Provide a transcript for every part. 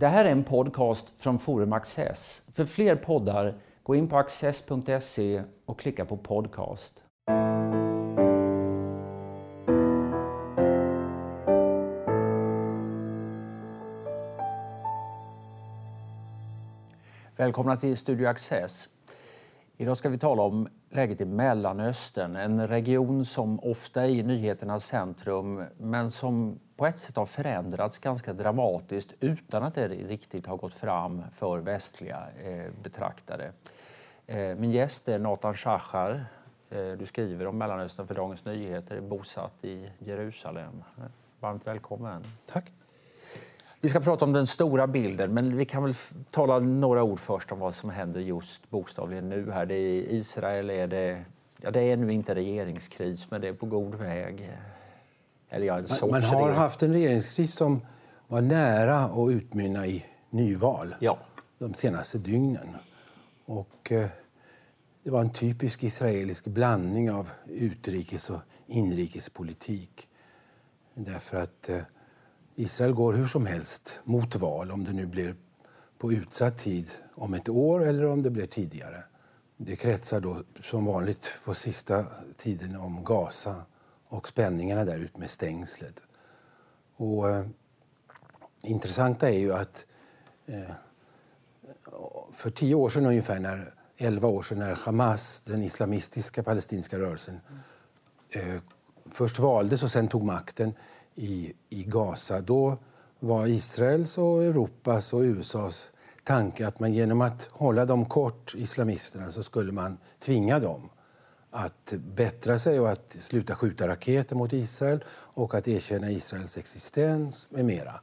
Det här är en podcast från Forum Access. För fler poddar, gå in på access.se och klicka på podcast. Välkomna till Studio Access. Idag ska vi tala om läget i Mellanöstern, en region som ofta är i nyheternas centrum men som på ett sätt har förändrats ganska dramatiskt utan att det riktigt har gått fram för västliga eh, betraktare. Eh, min gäst är Nathan Shachar. Eh, du skriver om Mellanöstern för Dagens Nyheter, är bosatt i Jerusalem. Varmt välkommen. Tack. Vi ska prata om den stora bilden, men vi kan väl tala några ord först om vad som händer just bokstavligen nu här. Det är Israel är det, ja, det är nu inte regeringskris, men det är på god väg. Eller ja, man, man har haft en regeringskris som var nära att utmynna i nyval ja. de senaste dygnen. Och, eh, det var en typisk israelisk blandning av utrikes och inrikespolitik. Därför att eh, Israel går hur som helst mot val, om det nu blir på utsatt tid om ett år eller om det blir tidigare. Det kretsar då som vanligt på sista tiden om Gaza och spänningarna där ute med stängslet. Och, eh, intressanta är ju att eh, för tio år sedan ungefär, när, elva år sedan, när Hamas, den islamistiska palestinska rörelsen, eh, först valdes och sen tog makten i, i Gaza, då var Israels, och Europas och USAs tanke att man genom att hålla dem kort, islamisterna, så skulle man tvinga dem att bättra sig och att sluta skjuta raketer mot Israel och att erkänna Israels existens med mera.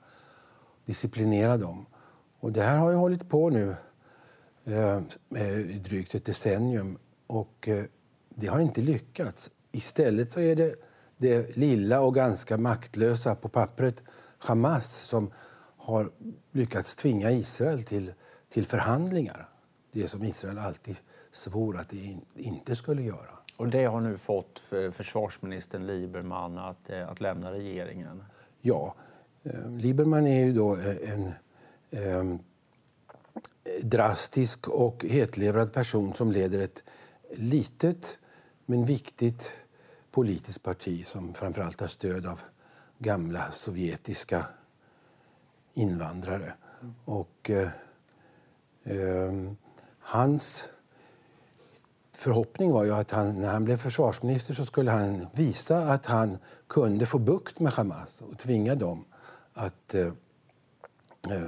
Disciplinera dem. Och det här har ju hållit på nu eh, i drygt ett decennium och eh, det har inte lyckats. Istället så är det det lilla och ganska maktlösa på pappret Hamas som har lyckats tvinga Israel till, till förhandlingar. Det som Israel alltid svor att det inte skulle göra. Och det har nu fått försvarsministern Lieberman att, eh, att lämna regeringen? Ja. Eh, Lieberman är ju då eh, en eh, drastisk och hetlevrad person som leder ett litet men viktigt politiskt parti som framförallt har stöd av gamla sovjetiska invandrare. Mm. Och eh, eh, hans förhoppning var ju att han, när han blev försvarsminister så skulle han visa att han kunde få bukt med Hamas och tvinga dem att eh, eh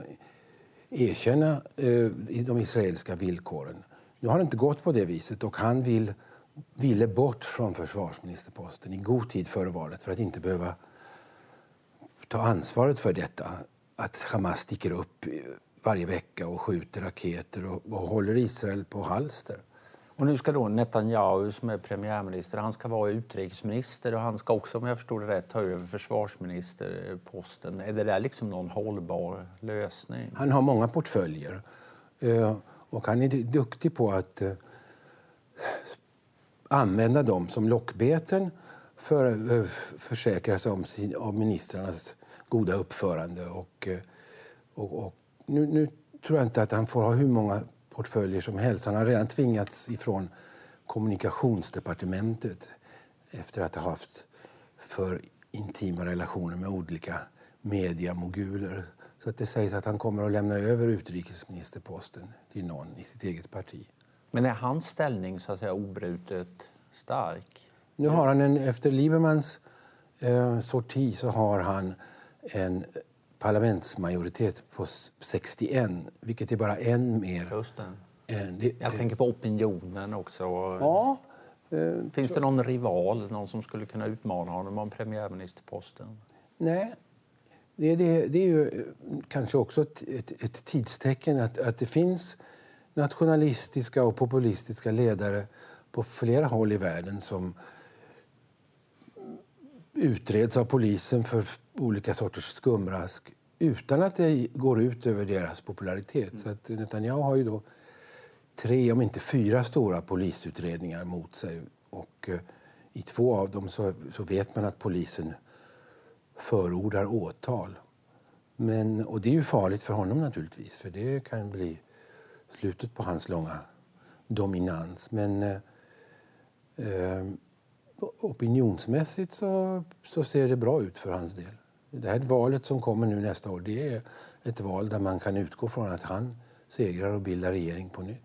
erkänna eh, de israeliska villkoren. Nu har det inte gått på det viset och han vill, ville bort från försvarsministerposten i god tid före valet för att inte behöva ta ansvaret för detta. Att Hamas sticker upp eh, varje vecka och skjuter raketer och, och håller Israel på halster. Och nu ska då Netanyahu som är premiärminister, han ska vara utrikesminister och han ska också om jag förstår det rätt ta över försvarsministerposten. Är det där liksom någon hållbar lösning? Han har många portföljer eh, och han är duktig på att eh, använda dem som lockbeten för att försäkra sig om, sin, om ministrarnas goda uppförande. Och, och, och nu, nu, tror jag inte att han får ha hur många portföljer som helst. Han har redan tvingats ifrån kommunikationsdepartementet efter att ha haft för intima relationer med olika mediamoguler. Så att det sägs att han kommer att lämna över utrikesministerposten till någon i sitt eget parti. Men är hans ställning så att säga obrutet stark? Nu har han en, efter Liebermans eh, sorti så har han en parlamentsmajoritet på 61, vilket är bara en mer. Just det. det Jag tänker på opinionen också. Ja, eh, Finns det någon rival, någon som skulle kunna utmana honom om premiärministerposten? Nej. Det, det, det är ju eh, kanske också ett, ett, ett tidstecken att, att det finns nationalistiska och populistiska ledare på flera håll i världen som utreds av polisen för olika sorters skumrask utan att det går ut över deras popularitet. Mm. Så att Netanyahu har ju då tre, om inte fyra, stora polisutredningar mot sig. Och eh, I två av dem så, så vet man att polisen förordar åtal. Men, och det är ju farligt för honom naturligtvis, för det kan bli slutet på hans långa dominans. Men eh, eh, opinionsmässigt så, så ser det bra ut för hans del. Det här valet som kommer nu nästa år det är ett val där man kan utgå från att han segrar och bildar regering på nytt.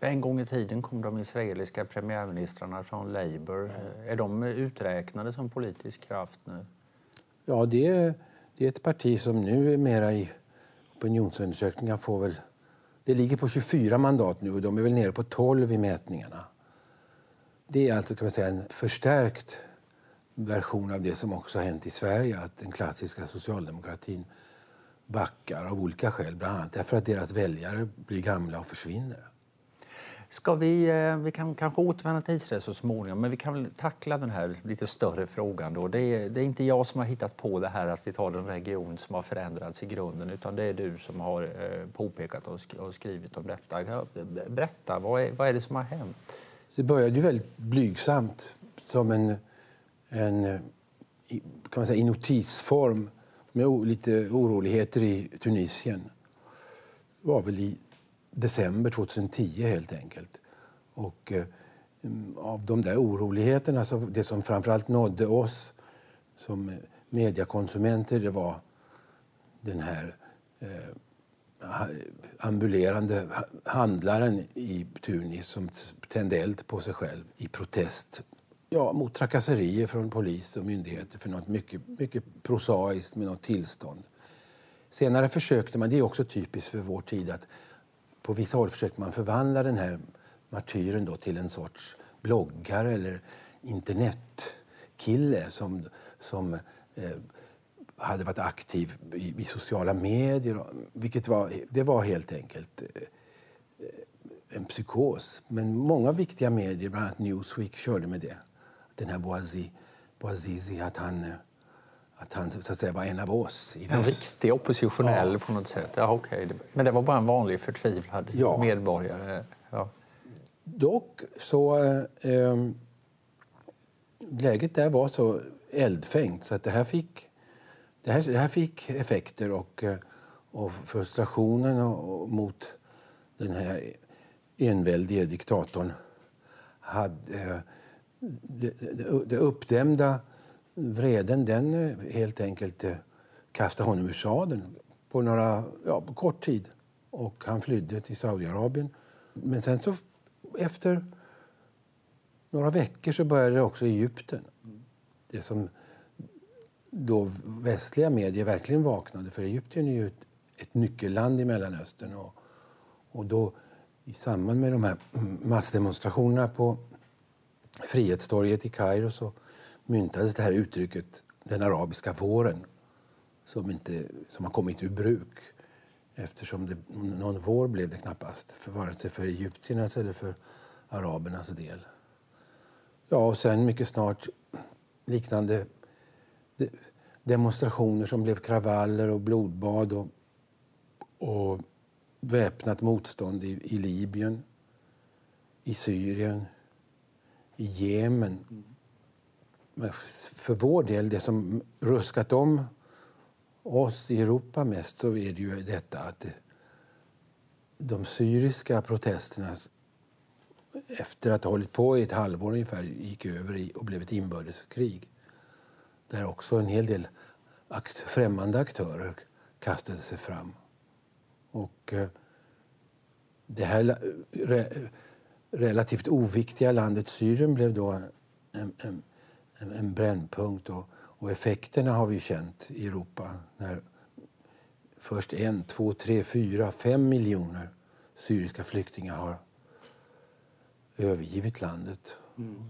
En gång i tiden kom de israeliska premiärministrarna från Labour. Är de uträknade som politisk kraft nu? Ja, det är, det är ett parti som nu är mera i opinionsundersökningar får väl... Det ligger på 24 mandat nu och de är väl nere på 12 i mätningarna. Det är alltså kan man säga, en förstärkt version av det som också hänt i Sverige, att den klassiska socialdemokratin backar av olika skäl, bland annat därför att deras väljare blir gamla och försvinner. Ska vi, eh, vi kan kanske återvända till Israel så småningom, men vi kan väl tackla den här lite större frågan. Då. Det, är, det är inte jag som har hittat på det här att vi tar en region som har förändrats i grunden, utan det är du som har eh, påpekat och skrivit om detta. Berätta, vad är, vad är det som har hänt? Det började ju väldigt blygsamt som en, en eh, kan man säga, i notisform med lite oroligheter i Tunisien. Det var väl i december 2010 helt enkelt. Och eh, mm, av de där oroligheterna, så det som framförallt nådde oss som eh, mediekonsumenter, det var den här eh, ambulerande handlaren i Tunis som tände eld på sig själv i protest ja, mot trakasserier från polis och myndigheter för något mycket, mycket prosaiskt med något tillstånd. Senare försökte man, det är också typiskt för vår tid, att på vissa håll försökte man förvandla den här martyren då till en sorts bloggare eller internetkille som, som eh, hade varit aktiv i, i, sociala medier. Vilket var, det var helt enkelt eh, en psykos. Men många viktiga medier, bland annat Newsweek, körde med det. Den här Bouazi, Bouazizi, att han, att han så att säga, var en av oss. en riktig oppositionell ja. på något sätt. Ja, okay. Men det var bara en vanlig förtvivlad ja. medborgare? Ja. Dock så... Eh, läget där var så eldfängt så att det här fick, det här, det här fick effekter och, eh, och frustrationen och, och mot den här enväldige diktatorn hade... Det, det, det uppdämda vreden den eh, helt enkelt eh, kastade honom ur sadeln på, några, ja, på kort tid. Och han flydde till Saudiarabien. Men sen så efter några veckor så började det också i Egypten. Det som då västliga medier verkligen vaknade för Egypten är ju ett, ett nyckelland i Mellanöstern. Och, och då i samband med de här mm, massdemonstrationerna på Frihetstorget i Kairo så myntades det här uttrycket den arabiska våren som, inte, som har kommit ur bruk eftersom det, någon vår blev det knappast, för vare sig för egyptiernas eller för arabernas del. Ja, och sen mycket snart liknande demonstrationer som blev kravaller och blodbad och, och väpnat motstånd i, i Libyen, i Syrien, i Jemen. För vår del, det som ruskat om oss i Europa mest så är det ju detta att de syriska protesterna efter att ha hållit på i ett halvår ungefär gick över i och blev ett inbördeskrig. Där också en hel del akt, främmande aktörer kastade sig fram. Och eh, det här re, relativt oviktiga landet Syrien blev då en, en, en brännpunkt. Och, och, effekterna har vi känt i Europa. När först en, två, tre, fyra, fem miljoner syriska flyktingar har övergivit landet mm.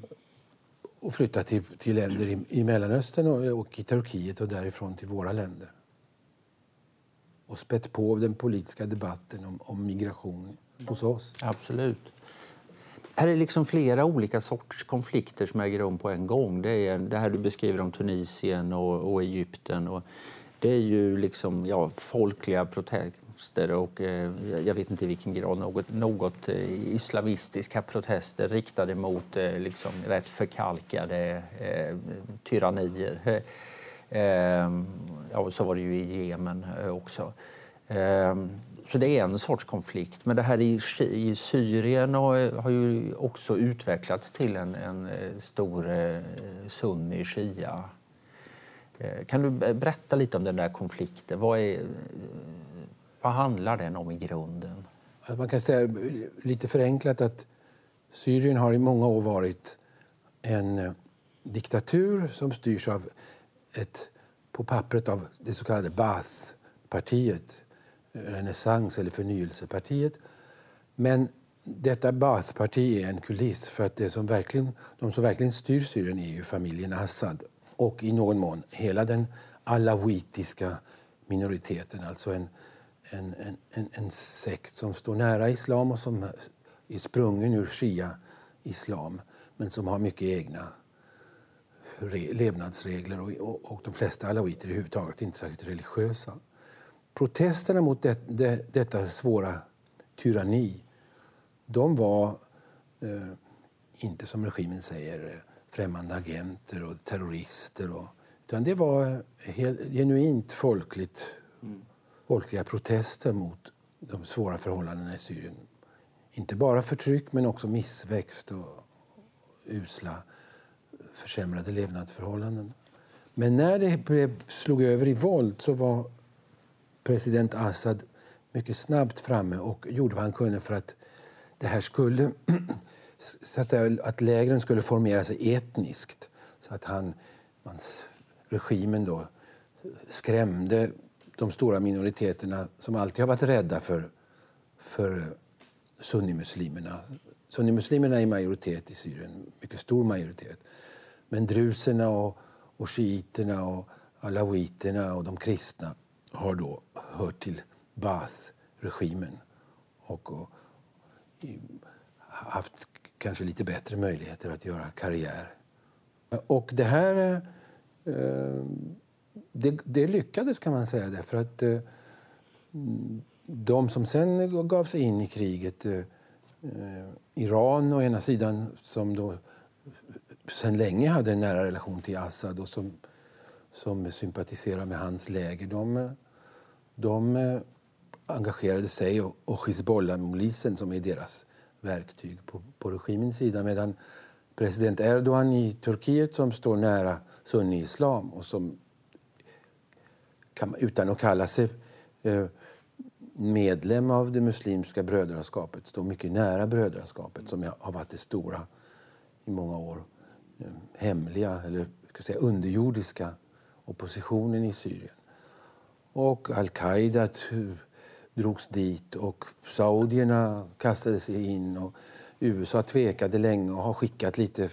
och flyttat till, till länder i, i Mellanöstern och, och i Turkiet och därifrån till våra länder och spett på den politiska debatten om, om migration hos oss. Absolut. Här är liksom flera olika sorters konflikter som äger rum på en gång. Det är det här du beskriver om Tunisien och, och Egypten. Och det är ju liksom, ja, folkliga protester och eh, jag vet inte i vilken grad något, något eh, islamistiska protester riktade mot eh, liksom, rätt förkalkade eh, tyrannier. Ehm, ja, så var det ju i Jemen eh, också. Ehm, så det är en sorts konflikt. Men det här i, i Syrien har, eh, har ju också utvecklats till en, en eh, stor eh, sunni-shia Eh, kan du berätta lite om den där konflikten? Vad, är, vad handlar den om i grunden? Man kan säga lite förenklat att Syrien har i många år varit en diktatur som styrs av ett, på pappret av det så kallade Baath-partiet, renässans eller förnyelsepartiet. Men detta Baathparti är en kuliss för att det som verkligen, de som verkligen styr Syrien är ju familjen Assad och i någon mån hela den alawitiska minoriteten. Alltså en, en, en, en sekt som står nära islam och som är sprungen ur shia-islam men som har mycket egna levnadsregler och, och, och de flesta alawiter är överhuvudtaget inte särskilt religiösa. Protesterna mot det, det, detta svåra tyranni de var eh, inte som regimen säger främmande agenter och terrorister. Och, utan det var helt, genuint folkligt, mm. folkliga protester mot de svåra förhållandena i Syrien. Inte bara förtryck, men också missväxt och usla, försämrade levnadsförhållanden. Men när det slog över i våld så var president Assad mycket snabbt framme och gjorde vad han kunde för att det här skulle så att, säga, att lägren skulle formera sig etniskt. Så att han, hans, regimen då skrämde de stora minoriteterna som alltid har varit rädda för, för sunnimuslimerna. Sunnimuslimerna är i majoritet i Syrien, mycket stor majoritet. Men druserna och, och shiiterna och alawiterna och de kristna har då hört till Baath-regimen och, och haft kanske lite bättre möjligheter att göra karriär. Och det här eh, det, det lyckades kan man säga därför att eh, de som sen gav sig in i kriget eh, eh Iran å ena sidan som då sen länge hade en nära relation till Assad och som, som sympatiserar med hans läger. De, de engagerade sig och, och Hizbollah-milisen som är deras verktyg på, på regimens sida medan president Erdogan i Turkiet som står nära sunni-islam och som kan, utan att kalla sig eh, medlem av det muslimska brödraskapet står mycket nära brödraskapet som har varit det stora i många år eh, hemliga eller säga, underjordiska oppositionen i Syrien. Och al-Qaida drogs dit och saudierna kastade sig in. Och USA tvekade länge och har skickat lite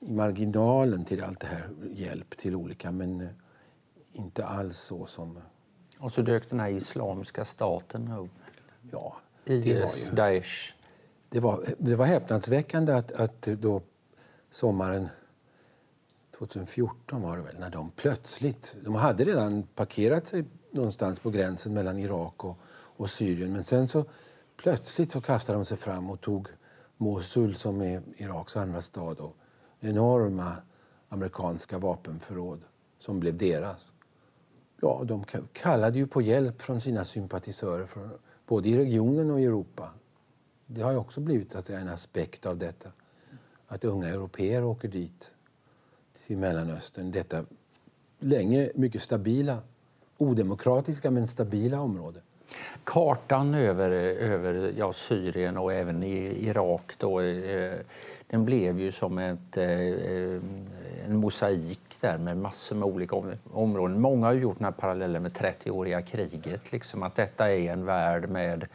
i marginalen till allt det här hjälp till olika, men eh, inte alls så som... Och så dök den här Islamiska staten upp. Ja, det var ju... Daesh. Det var, det var häpnadsväckande att, att då sommaren 2014 var det väl, när de plötsligt... De hade redan parkerat sig någonstans på gränsen mellan Irak och, och Syrien. Men sen så plötsligt så kastade de sig fram och tog Mosul som är Iraks andra stad och enorma amerikanska vapenförråd som blev deras. Ja, de kallade ju på hjälp från sina sympatisörer från, både i regionen och i Europa. Det har ju också blivit så att säga, en aspekt av detta. Att unga europeer åker dit, till Mellanöstern. Detta länge mycket stabila odemokratiska men stabila område. Kartan över, över ja, Syrien och även i Irak då, eh, den blev ju som ett, eh, eh en mosaik där med massor med olika om områden. Många har gjort den här parallellen med 30-åriga kriget, liksom att detta är en värld med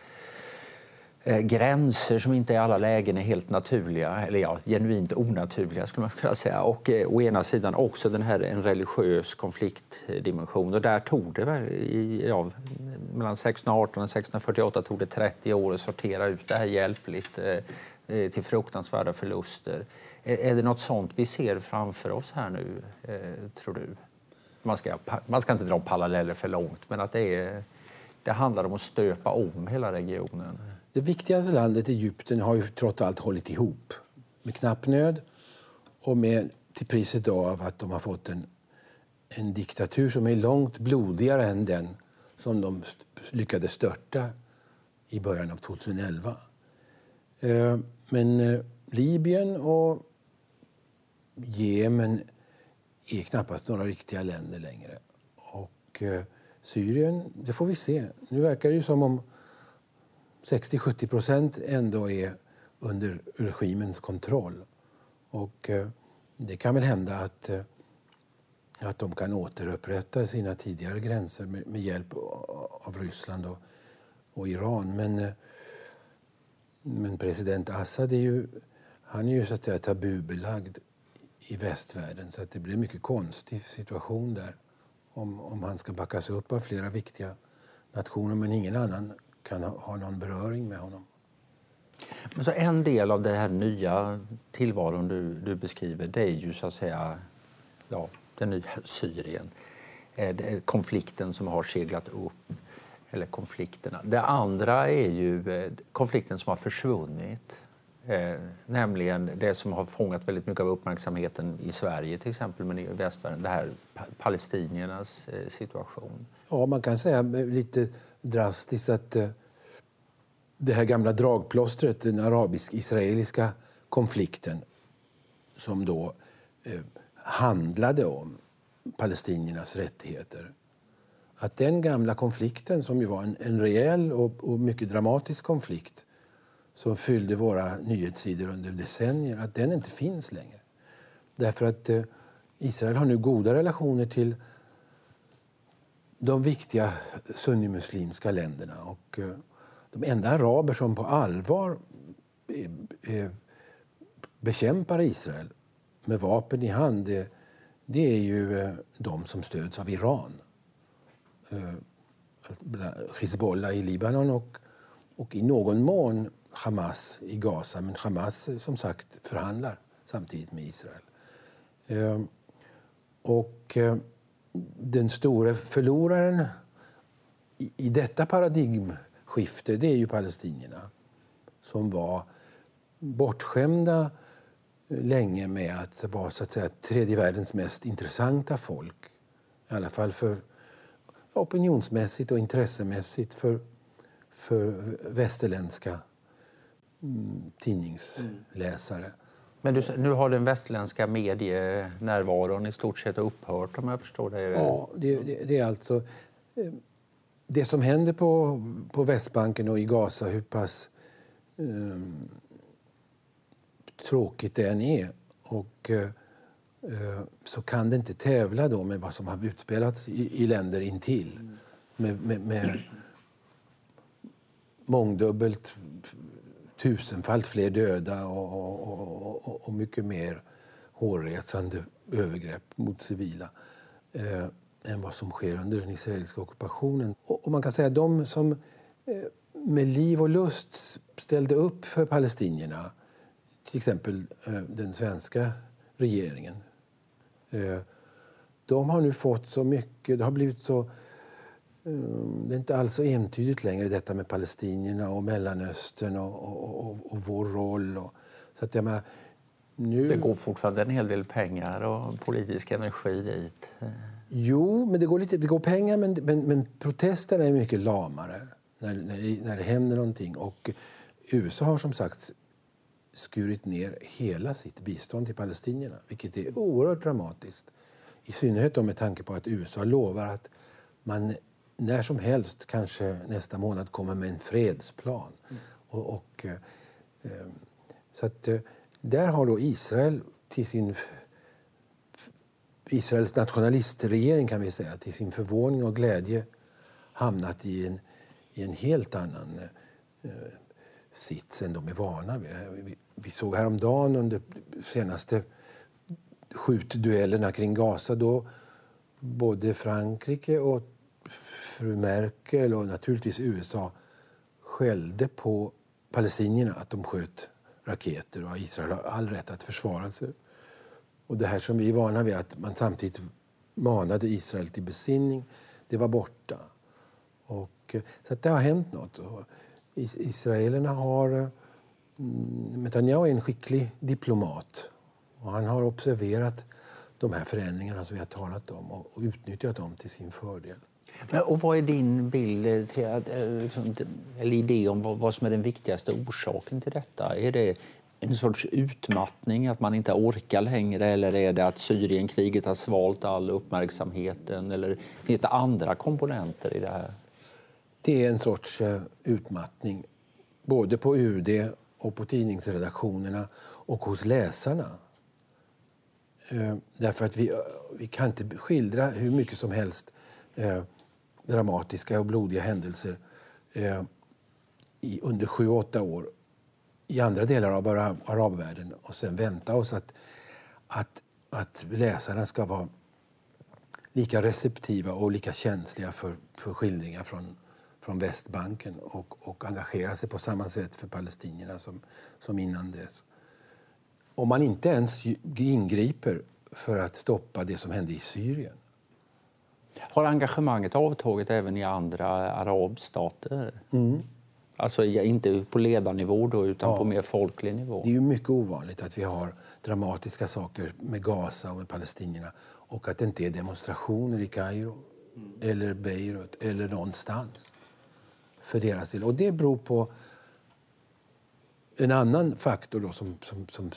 Eh, gränser som inte i alla lägen är helt naturliga, eller ja, genuint onaturliga skulle man kunna säga. Och eh, å ena sidan också den här, en religiös konfliktdimension. Och där tog det i, ja, mellan 1618 och 1648 tog det 30 år att sortera ut det här hjälpligt eh, eh, till fruktansvärda förluster. Är, är det något sånt vi ser framför oss här nu, eh, tror du? Man ska, man ska inte dra paralleller för långt, men att det, är, det handlar om att stöpa om hela regionen. Det viktigaste landet, Egypten, har ju trots allt hållit ihop med knapp nöd och med, till priset av att de har fått en, en diktatur som är långt blodigare än den som de lyckades störta i början av 2011. Eh, men eh, Libyen och Jemen är knappast några riktiga länder längre. Och eh, Syrien, det får vi se. Nu verkar det ju som om 60-70 procent ändå är under regimens kontroll. Och eh, det kan väl hända att, eh, att de kan återupprätta sina tidigare gränser med, med hjälp av Ryssland och, och Iran. Men eh, men president Assad är ju, han är ju så att säga tabubelagd i västvärlden så att det blir en mycket konstig situation där om, om han ska backas upp av flera viktiga nationer men ingen annan kan ha, någon beröring med honom. Men så en del av den här nya tillvaron du, du beskriver det är ju så att säga ja, den nya Syrien. Eh, konflikten som har seglat upp eller konflikterna. Det andra är ju eh, konflikten som har försvunnit. Eh, nämligen det som har fångat väldigt mycket av uppmärksamheten i Sverige till exempel, men i västvärlden, det här palestiniernas eh, situation. Ja, man kan säga lite drastiskt att eh, det här gamla dragplåstret, den arabisk-israeliska konflikten som då eh, handlade om palestiniernas rättigheter att den gamla konflikten, som ju var en, en rejäl och, och, mycket dramatisk konflikt som fyllde våra nyhetssidor under decennier, att den inte finns längre. Därför att eh, Israel har nu goda relationer till de viktiga sunnimuslimska länderna. Och, eh, de enda araber som på allvar bekämpar Israel med vapen i hand det, det är ju eh, de som stöds av Iran. Hizbollah i Libanon och, och i någon mån Hamas i Gaza. Men Hamas som sagt förhandlar samtidigt med Israel. Och den stora förloraren i detta paradigmskifte det är ju palestinierna som var bortskämda eh, länge med att vara så att säga, tredje världens mest intressanta folk. I alla fall för opinionsmässigt och intressemässigt för, för västerländska mm, tidningsläsare. Mm. Men du, nu har den västerländska medienärvaron i stort sett upphört om jag förstår det? Ja, det, det, det är alltså eh, det som händer på, på Västbanken och i Gaza, hur pass um, tråkigt det än är. Och, uh, så kan det inte tävla då med vad som har utspelats i, i länder intill. Med, med, med mångdubbelt, tusenfalt fler döda och, och, och, och mycket mer hårresande övergrepp mot civila eh, än vad som sker under den israeliska ockupationen. Och, och man kan säga att de som eh, med liv och lust ställde upp för palestinierna, till exempel eh, den svenska regeringen Eh, de har nu fått så mycket, det har blivit så... Eh, det är inte alls så entydigt längre detta med palestinierna och Mellanöstern och, och, och, och vår roll. Och, så att jag menar, nu... Det går fortfarande en hel del pengar och politisk energi dit. Jo, men det går, lite, det går pengar men, men, men protesterna är mycket lamare när, när, när det händer någonting. Och USA har som sagt skurit ner hela sitt bistånd till palestinierna, vilket är oerhört dramatiskt. I synnerhet med tanke på att USA lovar att man när som helst, kanske nästa månad, kommer med en fredsplan. Mm. Och, och eh, eh, så att, eh, där har då Israel till sin Israels nationalistregering kan vi säga, till sin förvåning och glädje hamnat i en, i en helt annan eh, sits än de är vana vid. Vi, vi såg häromdagen under senaste skjutduellerna kring Gaza då både Frankrike och fru Merkel och naturligtvis USA skällde på palestinierna att de sköt raketer och Israel har all rätt att försvara sig. Och det här som vi är vana vid, att man samtidigt manade Israel till besinning, det var borta. Och, eh, så att det har hänt något. Och israelerna har... Mm, Netanyahu är en skicklig diplomat. Och han har observerat de här förändringarna som vi har talat om och utnyttjat dem till sin fördel. Men, och vad är din bild till, att, eh, liksom, eller idé om vad, som är den viktigaste orsaken till detta? Är det en sorts utmattning, att man inte orkar längre eller är det att Syrienkriget har svalt all uppmärksamheten? Eller finns det andra komponenter i det här? Det är en sorts eh, utmattning, både på UD och på tidningsredaktionerna och hos läsarna. Eh, därför att vi, vi kan inte skildra hur mycket som helst dramatiska och blodiga händelser eh, i, under sju, åtta år i andra delar av arabvärlden och sen vänta oss att, att, att läsarna ska vara lika receptiva och lika känsliga för, för skildringar från, från Västbanken och, och engagera sig på samma sätt för palestinierna som, som innan dess. Om man inte ens ingriper för att stoppa det som hände i Syrien. Har engagemanget avtagit även i andra arabstater? Mm. Alltså inte på ledarnivå då, utan ja. på mer folklig nivå. Det är ju mycket ovanligt att vi har dramatiska saker med Gaza och med palestinierna och att det inte är demonstrationer i Kairo mm. eller Beirut eller någonstans för deras del. Och det beror på en annan faktor då som, som, som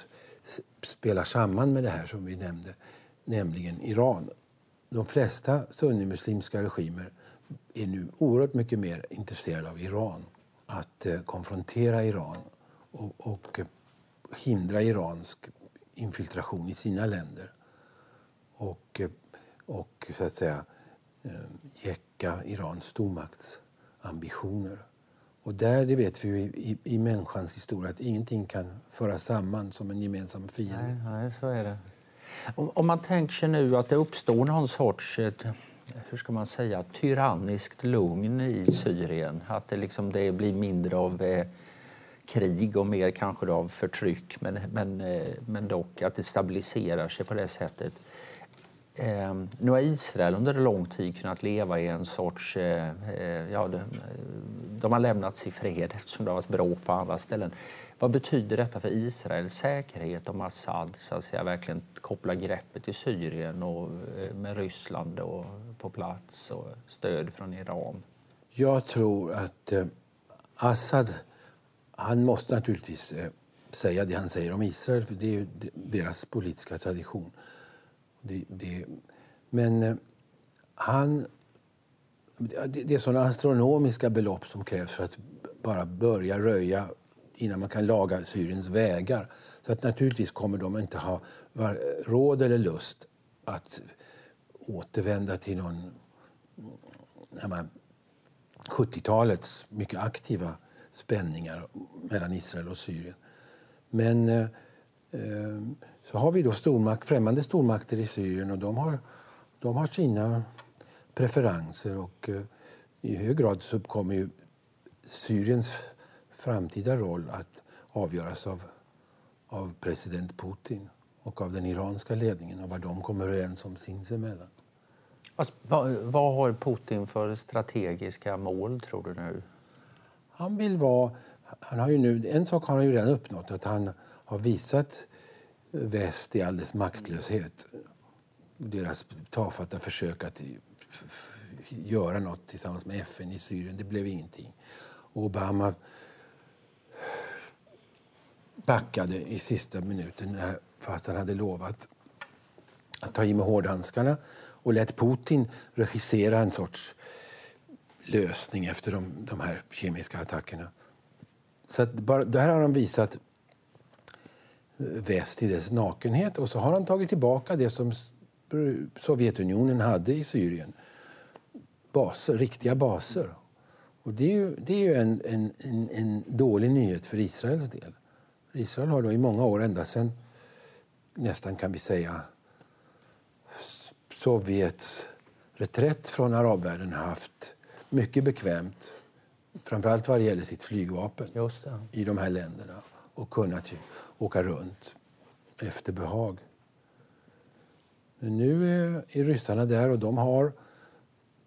spelar samman med det här som vi nämnde, nämligen Iran. De flesta sunnimuslimska regimer är nu oerhört mycket mer intresserade av Iran att eh, konfrontera Iran och, och eh, hindra iransk infiltration i sina länder och, eh, och så att säga eh, jäcka Irans stormaktsambitioner. Och där, det vet vi ju i, i människans historia, att ingenting kan föras samman som en gemensam fiende. Nej, nej så är det. Om, om, man tänker sig nu att det uppstår någon sorts eh, hur ska man säga, tyranniskt lugn i Syrien. Att det, liksom, det blir mindre av eh, krig och mer kanske av förtryck men, men, eh, men dock att det stabiliserar sig på det sättet. Eh, nu har Israel under lång tid kunnat leva i en sorts... Eh, eh ja, de, eh, de, har lämnats i fred eftersom det har varit bråk på andra ställen. Vad betyder detta för Israels säkerhet om Assad så att säga, verkligen kopplar greppet i Syrien och eh, med Ryssland och på plats och stöd från Iran? Jag tror att eh, Assad, han måste naturligtvis eh, säga det han säger om Israel, för det är deras politiska tradition. Det, det, men eh, han... Det, det är såna astronomiska belopp som krävs för att bara börja röja innan man kan laga Syriens vägar. Så att naturligtvis kommer de inte ha råd eller lust att återvända till någon 70-talets mycket aktiva spänningar mellan Israel och Syrien. Men eh, eh, så har vi då stormakt, främmande stormakter i Syrien och de har, de har sina preferenser och eh, i hög grad så kommer ju Syriens framtida roll att avgöras av, av president Putin och av den iranska ledningen och vad de kommer överens om sinsemellan. Alltså, vad, vad har Putin för strategiska mål, tror du nu? Han vill vara... Han har ju nu, en sak har han ju redan uppnått, att han har visat väst i alldeles maktlöshet. Deras tafatta försök att göra något tillsammans med FN i Syrien, det blev ingenting. Obama backade i sista minuten fast han hade lovat att ta i med hårdhandskarna och lät Putin regissera en sorts lösning efter de, de här kemiska attackerna. Så att bara, där har de visat väst i dess nakenhet och så har han tagit tillbaka det som Sovjetunionen hade i Syrien. Baser, riktiga baser. Och det är ju, det är ju en, en, en, en dålig nyhet för Israels del. Israel har då i många år, ända sedan nästan kan vi säga Sovjets reträtt från arabvärlden haft mycket bekvämt, framförallt vad det gäller sitt flygvapen i de här länderna och kunnat åka runt efter behag. Men nu är, är ryssarna där och de har,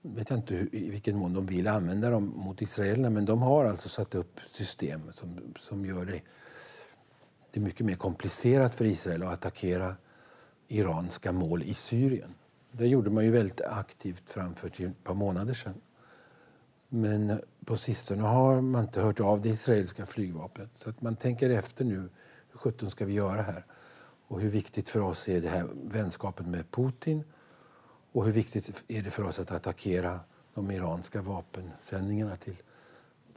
vet jag inte hur, i vilken mån de vill använda dem mot israelerna, men de har alltså satt upp system som, som gör det, det är mycket mer komplicerat för Israel att attackera iranska mål i Syrien. Det gjorde man ju väldigt aktivt framför till ett par månader sedan. Men på sistone har man inte hört av det israeliska flygvapnet. Så att man tänker efter nu. Hur sjutton ska vi göra här? Och hur viktigt för oss är det här vänskapen med Putin? Och hur viktigt är det för oss att attackera de iranska vapensändningarna till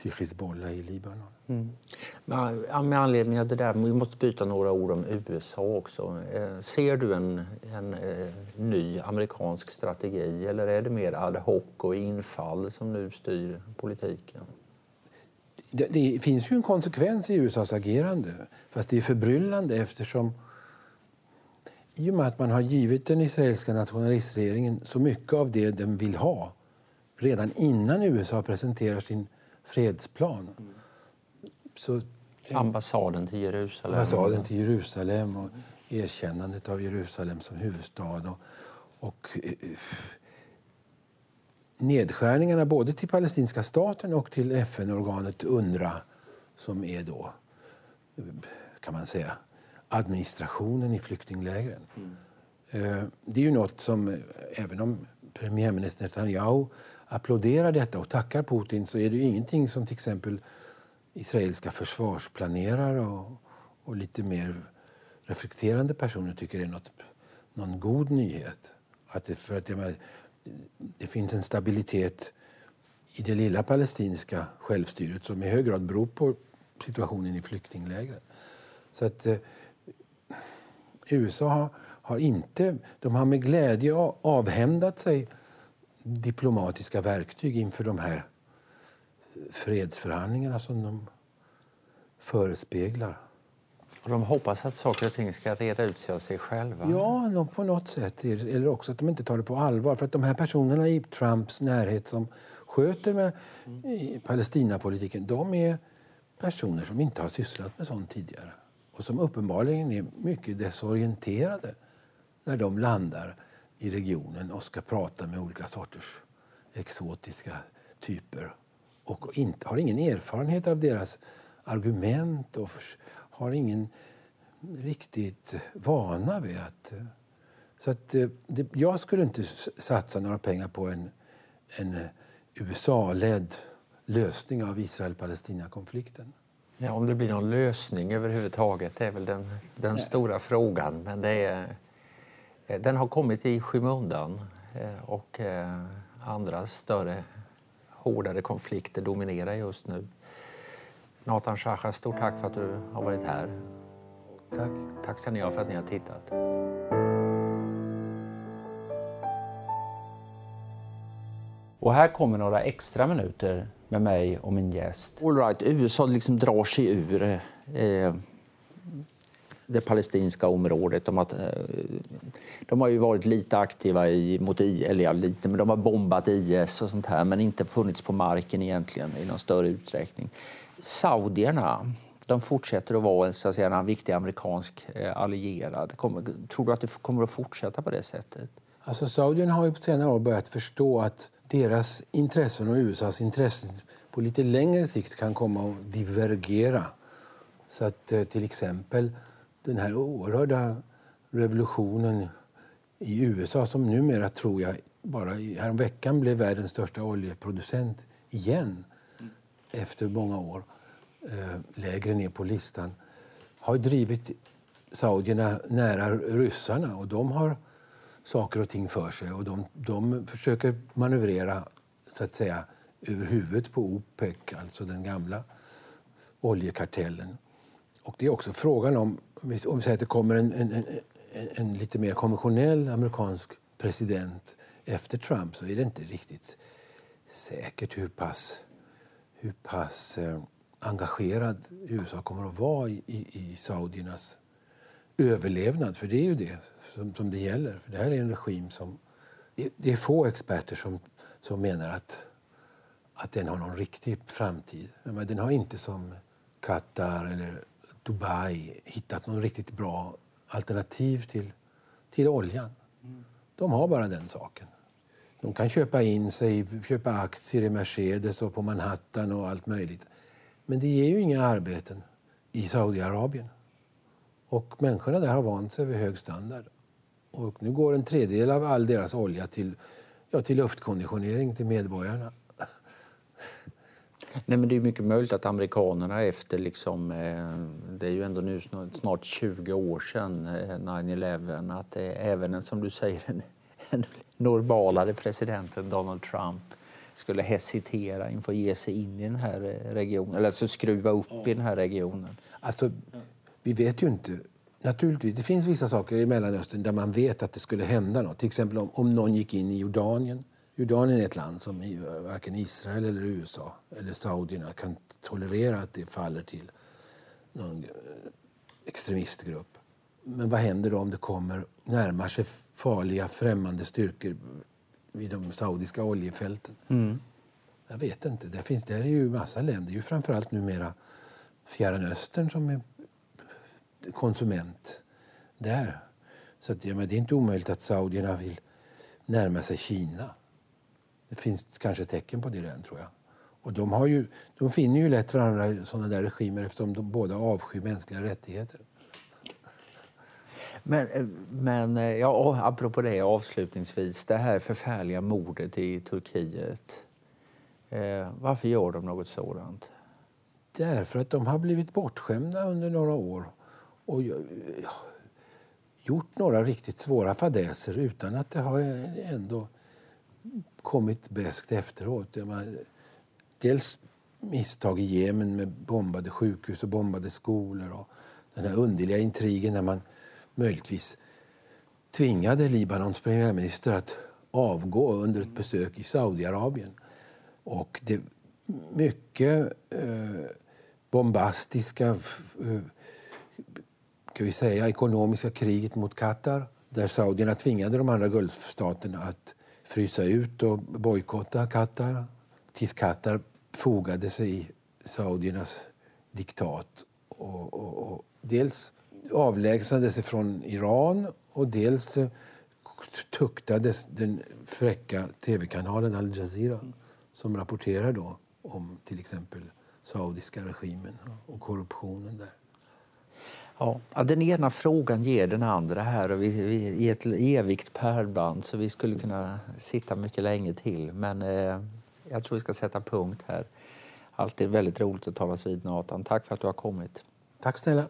till Hizbollah i Libanon. Mm. Med anledning av det där, vi måste byta några ord om USA också. Eh, ser du en, en, eh, ny amerikansk strategi eller är det mer ad hoc och infall som nu styr politiken? Det, det, finns ju en konsekvens i USAs agerande, fast det är förbryllande eftersom i och med att man har givit den israeliska nationalistregeringen så mycket av det den vill ha redan innan USA presenterar sin fredsplan. Så, ambassaden till Jerusalem. Ambassaden till Jerusalem och erkännandet av Jerusalem som huvudstad. Och, och eh, nedskärningarna både till palestinska staten och till FN-organet UNRWA som är då, kan man säga, administrationen i flyktinglägren. Mm. Eh, det är ju något som, även om premiärminister Netanyahu applåderar detta och tackar Putin så är det ingenting som till exempel israeliska försvarsplanerare och, och lite mer reflekterande personer tycker är något, någon god nyhet. Att det, för att det, det finns en stabilitet i det lilla palestinska självstyret som i hög grad beror på situationen i flyktinglägren. Så att eh, USA har, har, inte, de har med glädje avhändat sig diplomatiska verktyg inför de här fredsförhandlingarna som de förespeglar. Och de hoppas att saker och ting ska reda ut sig av sig själva? Ja, på något sätt. Eller också att de inte tar det på allvar. För att de här personerna i Trumps närhet som sköter med mm. Palestinapolitiken, de är personer som inte har sysslat med sånt tidigare. Och som uppenbarligen är mycket desorienterade när de landar i regionen och ska prata med olika sorters exotiska typer och inte, har ingen erfarenhet av deras argument och har ingen riktigt vana vid att... Så att eh, det, jag skulle inte satsa några pengar på en, en USA-ledd lösning av Israel-Palestina-konflikten. Ja, om det blir någon lösning överhuvudtaget är väl den, den stora frågan. Men det är Eh, den har kommit i skymundan eh, och eh, andra större, hårdare konflikter dominerar just nu. Nathan Shachar, stort tack för att du har varit här. Tack. Tack ska ni ha för att ni har tittat. Och här kommer några extra minuter med mig och min gäst. All right, USA liksom drar sig ur eh, det palestinska området. De, har, eh, de har ju varit lite aktiva i, mot IS, eller ja, lite, men de har bombat IS och sånt här men inte funnits på marken egentligen i någon större utsträckning. Saudierna de fortsätter att vara så att säga, en viktig amerikansk eh, allierad. Kommer, tror du att det kommer att fortsätta på det sättet? Alltså, Saudierna har ju på senare år börjat förstå att deras intressen och USAs intressen på lite längre sikt kan komma att divergera. Så att eh, till exempel den här oerhörda revolutionen i USA som numera, tror jag, bara häromveckan blev världens största oljeproducent igen mm. efter många år eh, lägre ner på listan har drivit saudierna nära ryssarna och de har saker och ting för sig och de, de försöker manövrera så att säga över huvudet på OPEC, alltså den gamla oljekartellen. Och det är också frågan om, om vi säger att det kommer en, en, en, en, lite mer konventionell amerikansk president efter Trump så är det inte riktigt säkert hur pass, hur pass eh, engagerad USA kommer att vara i, i, i saudiernas överlevnad. För det är ju det som, som det gäller. För det här är en regim som... Det, det är få experter som, som menar att, att den har någon riktig framtid. Men den har inte som Qatar eller Dubai hittat något riktigt bra alternativ till, till oljan. Mm. De har bara den saken. De kan köpa in sig, köpa aktier i Mercedes och på Manhattan och allt möjligt. Men det ger ju inga arbeten i Saudiarabien. Och människorna där har vant sig vid hög standard. Och nu går en tredjedel av all deras olja till, ja, till luftkonditionering till medborgarna. Nej, men det är mycket möjligt att amerikanerna efter, liksom, eh, det är ju ändå nu snart 20 år sedan eh, 9-11, att eh, även som du säger, en, en normalare president än Donald Trump skulle hesitera inför att ge sig in i den här regionen, eller alltså skruva upp i den här regionen? Alltså, vi vet ju inte. Naturligtvis, det finns vissa saker i Mellanöstern där man vet att det skulle hända något. Till exempel om, om någon gick in i Jordanien. Jordanien är ett land som varken Israel eller USA eller saudierna kan tolerera att det faller till någon eh, extremistgrupp. Men vad händer då om det kommer, närmar sig farliga främmande styrkor vid de saudiska oljefälten. Mm. Jag vet inte. Där finns det är ju massa länder. Det ju framförallt numera Fjärran Östern som är konsument där. Så att, ja, men det är inte omöjligt att saudierna vill närma sig Kina. Det finns kanske tecken på det redan, tror jag. Och de, har ju, de finner ju lätt varandra, sådana där regimer, eftersom de båda avskyr mänskliga rättigheter. Men, eh, men eh, ja, apropå det avslutningsvis, det här förfärliga mordet i Turkiet. Eh, varför gör de något sådant? Därför att de har blivit bortskämda under några år och ja, gjort några riktigt svåra fadäser utan att det har ändå kommit bäst efteråt. dels misstag i Jemen med bombade sjukhus och bombade skolor och den här underliga intrigen när man möjligtvis tvingade Libanons premiärminister att avgå under ett besök i Saudiarabien. Och det mycket eh, bombastiska eh, kan vi säga, ekonomiska kriget mot Qatar där saudierna tvingade de andra gulfstaterna att frysa ut och bojkotta Qatar tills Qatar fogade sig i saudiernas diktat. Och, och, och dels avlägsnade sig från Iran och dels eh, tuktades den fräcka tv-kanalen Al Jazeera som rapporterar då om till exempel saudiska regimen och korruptionen där. Ja, den ena frågan ger den andra här och vi, vi är ett evigt pärlband så vi skulle kunna sitta mycket länge till. Men eh, jag tror vi ska sätta punkt här. Alltid väldigt roligt att talas vid Nathan. Tack för att du har kommit. Tack snälla.